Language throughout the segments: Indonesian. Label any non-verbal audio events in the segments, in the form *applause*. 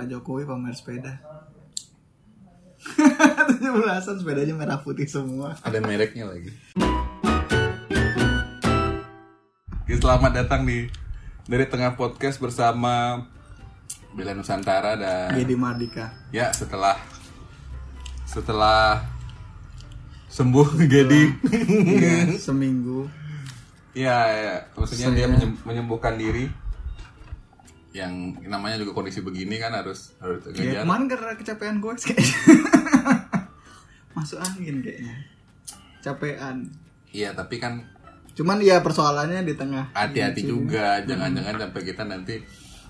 Pak Jokowi pamer sepeda. *laughs* 17-an sepedanya merah putih semua. Ada mereknya lagi. Oke, Selamat datang di dari tengah podcast bersama Bela Nusantara dan Gedi Mardika. ya setelah setelah sembuh Gedi Iya, seminggu. ya, ya maksudnya dia menyem- menyembuhkan diri yang namanya juga kondisi begini kan harus harus Ya, kemarin karena kecapean gue kayaknya. *laughs* Masuk angin kayaknya. Capean. iya tapi kan Cuman ya persoalannya di tengah. hati-hati juga jangan-jangan sampai kita nanti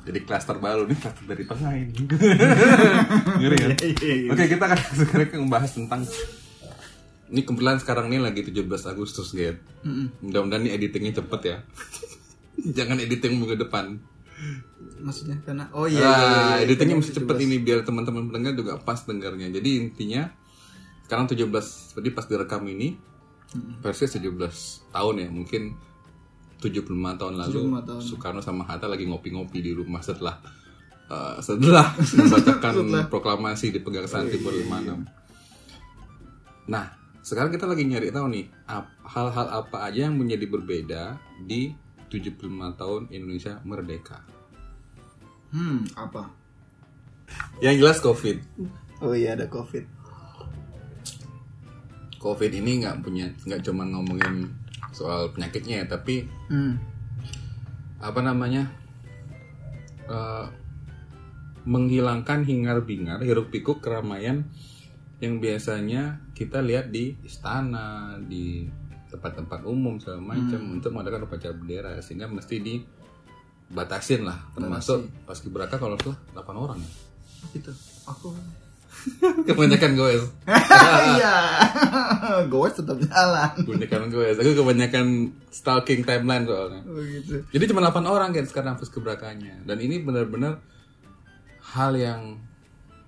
jadi klaster baru nih klaster dari tengah ini *laughs* ngeri kan Iya, iya. oke kita akan sekarang membahas tentang ini kebetulan sekarang ini lagi 17 Agustus guys Mm-mm. mudah-mudahan nih editingnya cepet ya *laughs* jangan editing minggu depan Maksudnya karena oh iya. Nah, iya, iya, iya. editingnya Karena mesti cepet ini biar teman-teman pendengar juga pas dengarnya. Jadi intinya sekarang 17 jadi pas direkam ini versi 17 tahun ya, mungkin 75 tahun lalu 75 tahun. Soekarno sama Hatta lagi ngopi-ngopi di rumah setelah eh, setelah *laughs* membacakan *laughs* proklamasi di Pegangsaan Timur 56. Nah, sekarang kita lagi nyari tahu nih hal-hal apa aja yang menjadi berbeda di 75 tahun Indonesia merdeka. Hmm, apa? Yang jelas COVID. Oh iya ada Covid. COVID ini nggak punya nggak cuma ngomongin soal penyakitnya ya, tapi Hmm. apa namanya eh, menghilangkan hingar-bingar hiruk pikuk keramaian yang biasanya kita lihat di istana di tempat-tempat umum segala macam untuk mengadakan upacara bendera sehingga mesti dibatasin lah termasuk paskibraka kalau tuh 8 orang ya Gitu. Aku. *laughs* kebanyakan gue *laughs* Iya. Gue tetap jalan. kebanyakan gue aku kebanyakan stalking timeline soalnya Oh gitu. Jadi cuma 8 orang kan sekarang pas keberakannya. Dan ini benar-benar hal yang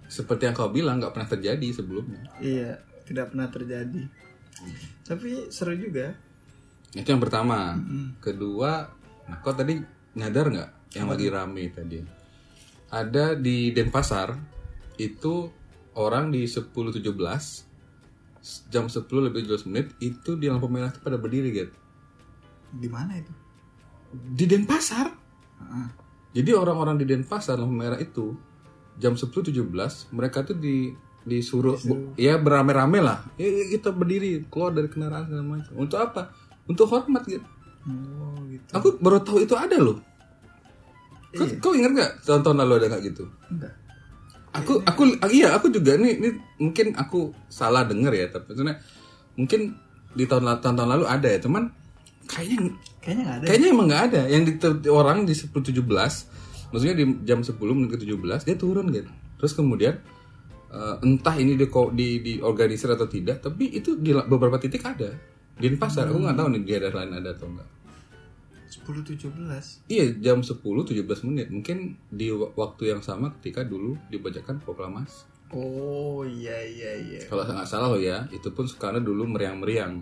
seperti yang kau bilang nggak pernah terjadi sebelumnya. Iya, tidak pernah terjadi. Tapi seru juga. Itu yang pertama. Kedua, nah kau tadi nyadar nggak yang lagi rame tadi? Ada di Denpasar itu orang di 10.17 jam 10 lebih 12 menit itu di lampu merah itu pada berdiri gitu. Di mana itu? Di Denpasar. Heeh. Jadi orang-orang di Denpasar lampu merah itu jam 10.17 mereka tuh di disuruh bu- ya beramai-ramai lah. Ya, ya, kita berdiri keluar dari kendaraan segala macam. Untuk apa? Untuk hormat gitu. Oh gitu. Aku baru tahu itu ada loh. Kau, kau ingat nggak tahun-tahun lalu ada nggak gitu? Enggak. Aku aku iya aku juga nih ini mungkin aku salah denger ya tapi sebenarnya mungkin di tahun tahun lalu ada ya cuman kayaknya Kayaknya nggak ada. Kayaknya emang nggak ada. Yang di, orang di 10.17, maksudnya di jam 10 menit ke 17 dia turun gitu. Terus kemudian eh, entah ini di, di diorganisir atau tidak, tapi itu di beberapa titik ada. Di pasar, aku nggak tahu nih di daerah lain ada atau enggak. 10 17. Iya, jam 10 17 menit. Mungkin di wa- waktu yang sama ketika dulu dibacakan proklamasi. Oh iya iya iya. Kalau nggak salah loh ya, itu pun Soekarno dulu meriang-meriang.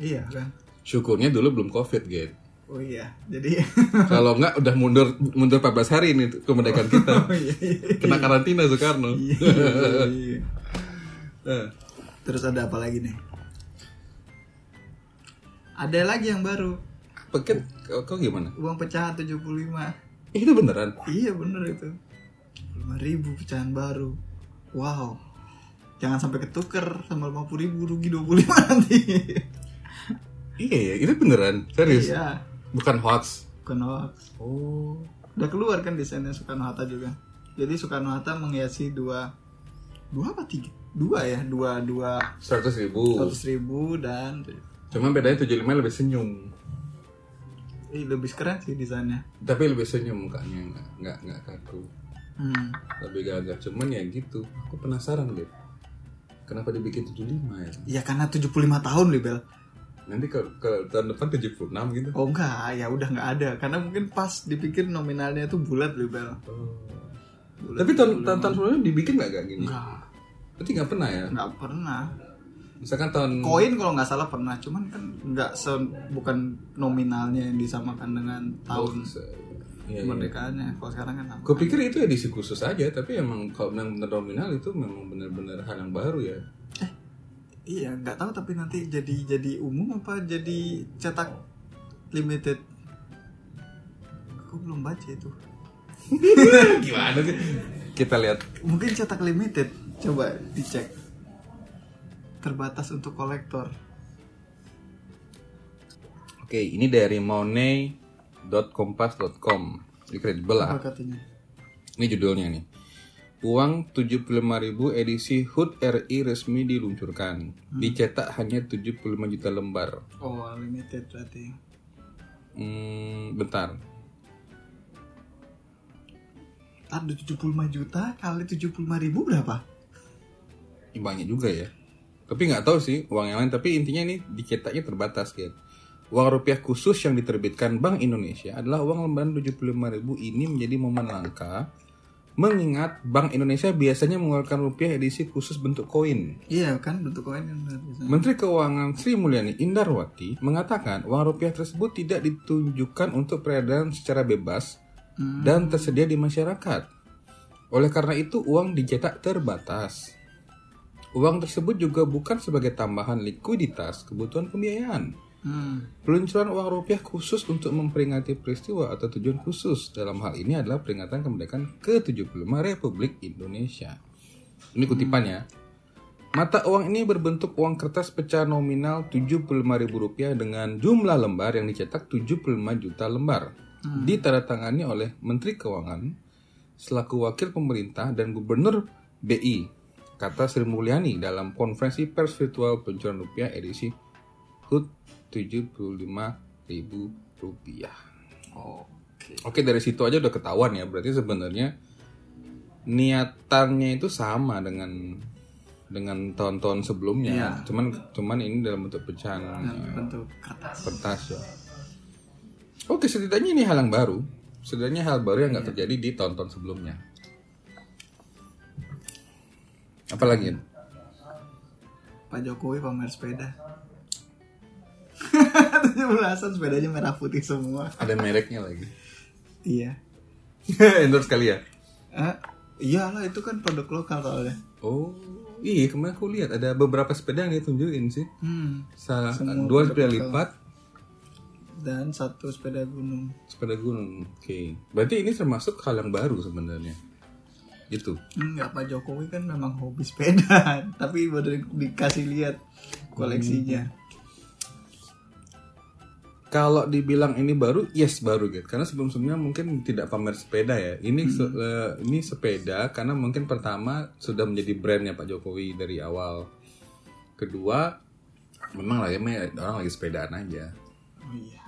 Iya kan. Syukurnya dulu belum Covid, gitu. Oh iya. Jadi Kalau nggak udah mundur mundur 14 hari ini kemerdekaan kita. Oh iya iya. Kena karantina Soekarno. iya, iya. Eh, Terus ada apa lagi nih? Ada lagi yang baru. Paket kau, kau gimana? Uang pecahan 75. Eh, itu beneran? Iya bener itu. 5 ribu pecahan baru. Wow. Jangan sampai ketuker sama 50 ribu rugi 25 nanti. Iya ya, itu beneran. Serius? iya. Bukan hoax. Bukan hoax. Oh. Udah keluar kan desainnya Soekarno Hatta juga. Jadi Soekarno Hatta menghiasi dua dua apa tiga? Dua ya, dua dua 100 ribu. seratus ribu dan Cuma bedanya 75 lebih senyum. eh, lebih keren sih desainnya. Tapi lebih senyum mukanya, nggak nggak nggak kaku. Hmm. Lebih gagah. Cuman ya gitu. Aku penasaran deh. Kenapa dibikin 75 ya? Ya karena 75 tahun Libel. Nanti ke, ke tahun depan 76 gitu. Oh enggak, ya udah nggak ada. Karena mungkin pas dipikir nominalnya itu bulat Libel. Tapi tahun tahun tahun sebelumnya dibikin nggak kayak gini? Enggak, Berarti nggak pernah ya? nggak pernah. Misalkan tahun Koin kalau nggak salah pernah, cuman kan nggak se bukan nominalnya yang disamakan dengan tahun. Iya, iya. kemerdekaannya. Kalau sekarang kan? Gue pikir itu edisi khusus aja, tapi emang kalau benar-benar nominal itu memang benar-benar hal yang baru ya. Iya, nggak tahu tapi nanti jadi jadi umum apa jadi cetak limited. Aku belum baca itu. *laughs* Gimana sih? Kita lihat. Mungkin cetak limited. Coba dicek. Terbatas untuk kolektor. Oke, ini dari money.kompas.com. Ini kredibel lah. Apa katanya? Ini judulnya nih. Uang 75.000 edisi HUT RI resmi diluncurkan. Dicetak hanya 75 juta lembar. Oh, limited berarti. Hmm, bentar. Ada 75 juta kali 75 ribu berapa? Ini banyak juga ya. Tapi nggak tahu sih uang yang lain. Tapi intinya ini dicetaknya terbatas gitu. Uang rupiah khusus yang diterbitkan Bank Indonesia adalah uang lembaran 75.000 ini menjadi momen langka mengingat Bank Indonesia biasanya mengeluarkan rupiah edisi khusus bentuk koin. Iya kan bentuk koin kan bisa. Menteri Keuangan Sri Mulyani Indarwati mengatakan uang rupiah tersebut tidak ditunjukkan untuk peredaran secara bebas dan tersedia di masyarakat. Oleh karena itu uang dicetak terbatas. Uang tersebut juga bukan sebagai tambahan likuiditas kebutuhan pembiayaan. Hmm. Peluncuran uang rupiah khusus untuk memperingati peristiwa atau tujuan khusus dalam hal ini adalah peringatan kemerdekaan ke-75 Republik Indonesia. Ini kutipannya. Mata uang ini berbentuk uang kertas pecah nominal Rp75.000 dengan jumlah lembar yang dicetak 75 juta lembar. Ditandatangani oleh Menteri Keuangan selaku wakil pemerintah dan gubernur BI, kata Sri Mulyani dalam konferensi pers virtual peluncuran rupiah edisi HUT Rp75.000. Oke. Oke dari situ aja udah ketahuan ya berarti sebenarnya niatannya itu sama dengan dengan tahun-tahun sebelumnya Iya. cuman cuman ini dalam bentuk pecahan Nah, ya, bentuk kertas. kertas ya oke setidaknya ini hal yang baru setidaknya hal baru yang nggak terjadi di tahun-tahun sebelumnya apalagi Pak Jokowi pamer sepeda. 17-an sepedanya merah putih semua. ada mereknya lagi Iya. *laughs* endorse kali ya Eh, iyalah itu kan produk lokal soalnya. oh iya kemarin aku lihat ada beberapa sepeda yang ditunjukin sih Hmm. Sa Semua dua sepeda lipat Dan satu sepeda gunung. sepeda gunung oke berarti ini termasuk hal yang baru sebenarnya gitu Enggak Pak Jokowi kan memang hobi sepeda, *laughs* tapi baru di- dikasih lihat koleksinya. Kalau dibilang ini baru yes baru gitu. Karena sebelum sebelumnya mungkin tidak pamer sepeda ya. Ini se- eh, ini sepeda karena mungkin pertama sudah menjadi brandnya Pak Jokowi dari awal. Kedua memang lah ya orang lagi sepedaan aja. Oh iya.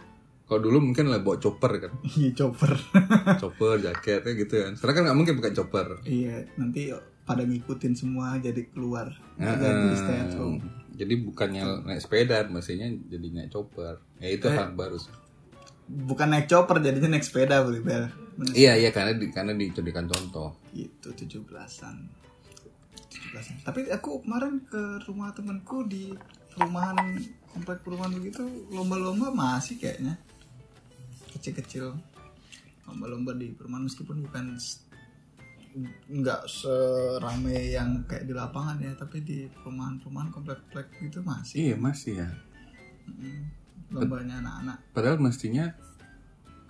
kalau dulu mungkin lah bawa chopper kan? *laughs* Iya chopper. *laughs* chopper jaketnya gitu kan. Sekarang kan nggak mungkin pakai chopper. Iya, nanti pada ngikutin semua jadi keluar. Jadi stay at home. Jadi bukannya naik sepeda, maksudnya jadi naik chopper. Ya itu hal baru. Bukan naik chopper jadinya naik sepeda Beli Bel. Iya iya karena di, karena dijadikan contoh. Itu 17-an. 17-an. Tapi aku kemarin ke rumah temanku di perumahan komplek perumahan begitu lomba-lomba masih kayaknya kecil-kecil lomba-lomba di perumahan meskipun bukan nggak serame yang kayak di lapangan ya tapi di perumahan-perumahan komplek-komplek gitu masih Iya masih ya. Lombanya anak-anak Padahal mestinya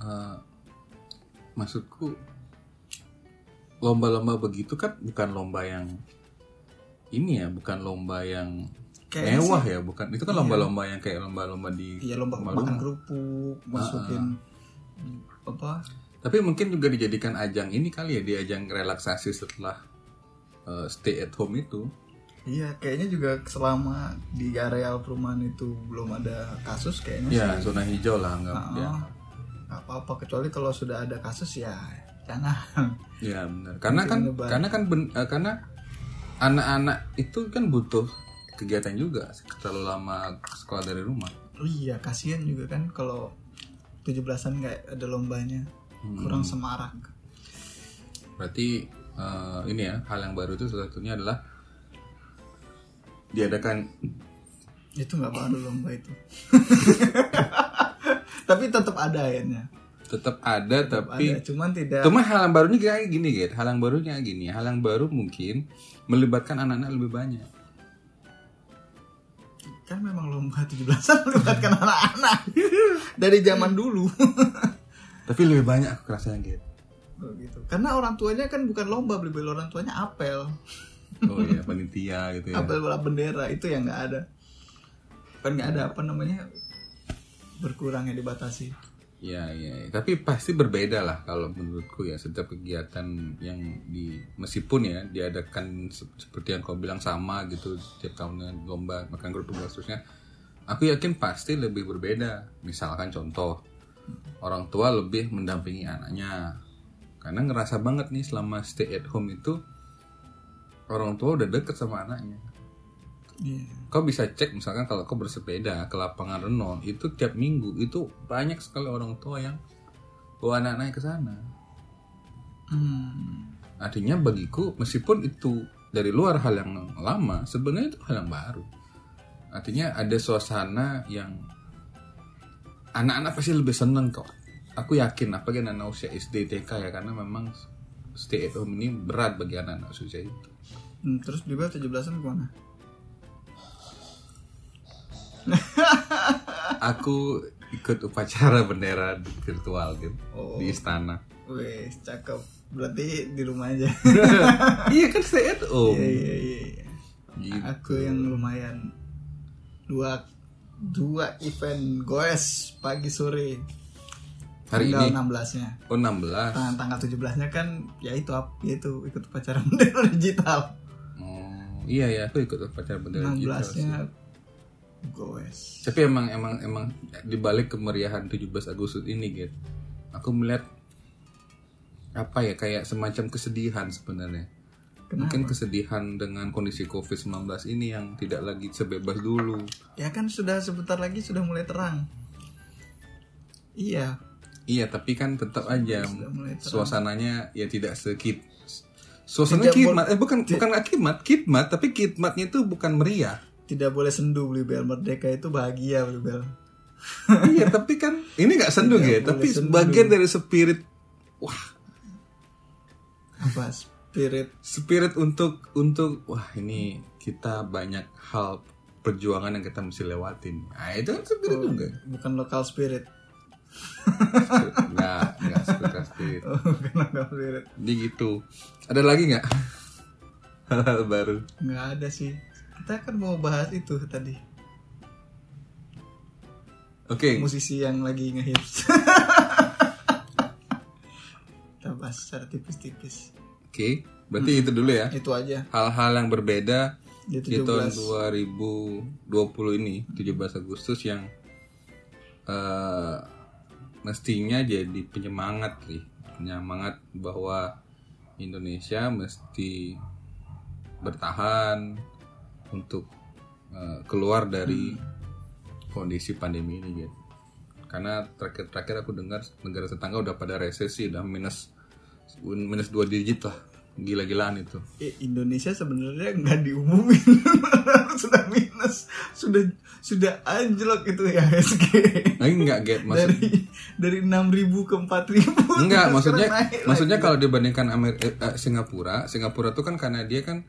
eh, maksudku lomba-lomba begitu kan bukan lomba yang ini ya, bukan lomba yang Kayaknya mewah ya, bukan. Itu kan lomba-lomba yang kayak lomba-lomba di iya lomba rumah-rumah. makan kerupuk masukin apa Tapi mungkin juga dijadikan ajang ini kali ya, di ajang relaksasi setelah eh, stay at home itu. Iya, kayaknya juga selama di areal perumahan itu belum ada kasus kayaknya. Ya, zona hijau lah ya. Nggak apa-apa kecuali kalau sudah ada kasus ya jangan. Ya benar. Karena kan karena kan ben- eh, karena anak-anak itu kan butuh kegiatan juga terlalu lama sekolah dari rumah. Oh iya, kasihan juga kan kalau 17-an nggak ada lombanya. Hmm. Kurang semarak. Berarti eh, ini ya hal yang baru itu salah satunya adalah diadakan Itu nggak baru lomba itu. *laughs* Tapi tetap ada akhirnya. tetap ada tapi ada cuman tidak cuma hal yang barunya kayak gini gitu hal yang barunya gini hal yang baru mungkin melibatkan anak-anak lebih banyak kan memang lomba 17-an melibatkan *laughs* anak-anak dari zaman dulu *laughs* tapi lebih banyak aku kerasanya gitu Oh, gitu karena orang tuanya kan bukan lomba beli beli orang tuanya apel oh iya panitia gitu ya apel bola bendera itu yang nggak ada kan nggak ada apa namanya berkurangnya dibatasi Iya, iya, iya. tapi pasti berbeda lah kalau menurutku ya setiap kegiatan yang di meskipun ya diadakan se- seperti yang kau bilang sama gitu setiap tahunnya lomba makan grup dan seterusnya. Aku yakin pasti lebih berbeda. Misalkan contoh orang tua lebih mendampingi anaknya karena ngerasa banget nih selama stay at home itu orang tua udah deket sama anaknya Iya. kau bisa cek misalkan kalau kau bersepeda ke lapangan Renon itu tiap minggu itu banyak sekali orang tua yang bawa anak-anaknya ke sana. Hmm. Artinya bagiku meskipun itu dari luar hal yang lama, sebenarnya itu hal yang baru. Artinya ada suasana yang anak-anak pasti lebih seneng kok. Aku yakin apalagi anak usia SD TK ya karena memang stay at home ini berat bagi anak-anak usia itu. Hmm, terus juga 17-an gimana? Aku ikut upacara bendera virtual gitu Oh. di istana. Wih, cakep. Berarti di rumah aja. *laughs* iya kan stay at home. Iya, iya, iya. iya. Gitu. Aku yang lumayan dua dua event goes pagi sore. Hari tanggal ini 16-nya. oh 16. Tanggal, tanggal 17-nya kan ya itu ya itu ikut upacara *laughs* bendera digital. Oh, iya ya, aku ikut upacara bendera digital sih. 16-nya goes. Tapi emang emang emang di balik kemeriahan 17 Agustus ini, gitu. Aku melihat apa ya kayak semacam kesedihan sebenarnya. Kenapa? Mungkin kesedihan dengan kondisi Covid-19 ini yang tidak lagi sebebas dulu. Ya kan sudah sebentar lagi sudah mulai terang. Iya, Iya, tapi kan tetap aja suasananya ya tidak sekit. Suasana Tidak khidmat, eh bukan bukan nggak khidmat, khidmat, tapi khidmatnya itu bukan meriah. Tidak boleh sendu beli bel merdeka itu bahagia beli bel. iya, tapi kan ini nggak sendu ya, tapi sendu. bagian dari spirit wah, Apa spirit spirit untuk untuk wah ini kita banyak hal perjuangan yang kita mesti lewatin. Nah, itu kan spirit juga. bukan lokal spirit. Nggak, nggak spirit *laughs* spirit. Oh, bukan lokal spirit. Jadi gitu. Ada lagi nggak? Hal-hal baru. Nggak ada sih. Kita kan mau bahas itu tadi. Oke, Musisi yang lagi ngehits. *laughs* Kita bahas secara tipis-tipis. Oke. Berarti itu dulu ya. Itu aja. Hal-hal yang berbeda Di di tahun 17. 2020 ini 17 Agustus yang eh, mestinya jadi penyemangat nih penyemangat bahwa Indonesia mesti bertahan untuk eh, keluar dari kondisi pandemi ini gitu karena terakhir-terakhir aku dengar negara tetangga udah pada resesi udah minus minus dua digit lah. Gila-gilaan itu. Eh, Indonesia sebenarnya nggak diumumin. *laughs* Sudah minus. Sudah sudah anjlok itu ya SG lagi nggak get maksud dari dari enam ribu ke empat ribu. Enggak, maksudnya maksudnya kalau dibandingkan Amer eh, eh, Singapura, Singapura tuh kan karena dia kan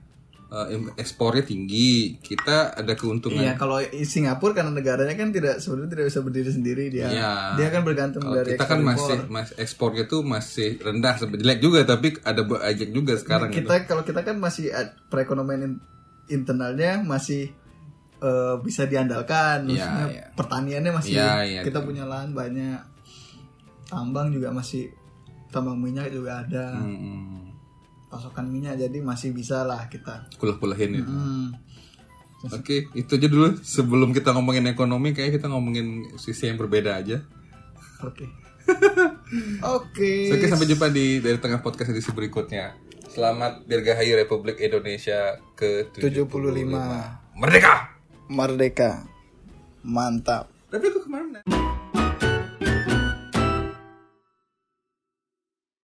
eh, ekspornya tinggi, kita ada keuntungan. Iya kalau Singapura karena negaranya kan tidak sebenarnya tidak bisa berdiri sendiri dia Iya. dia kan bergantung Kalau dari kita kan masih mas ekspornya tuh masih rendah jelek juga tapi ada banyak juga sekarang gitu. kita kalau kita kan masih perekonomian in- internalnya masih eh, bisa diandalkan Iya, iya. pertaniannya masih Iya, iya. kita punya lahan banyak tambang juga masih tambang minyak juga ada Hmm, pasokan minyak jadi masih bisa lah kita kulah-kulahin itu. hmm. Oke, itu aja dulu sebelum kita ngomongin ekonomi kayak kita ngomongin sisi yang berbeda aja. oke *laughs* oke Oke, sampai jumpa di dari tengah podcast edisi berikutnya. Selamat Dirgahayu Republik Indonesia ke-75. 75 Merdeka! merdeka mantap Tapi aku kemarin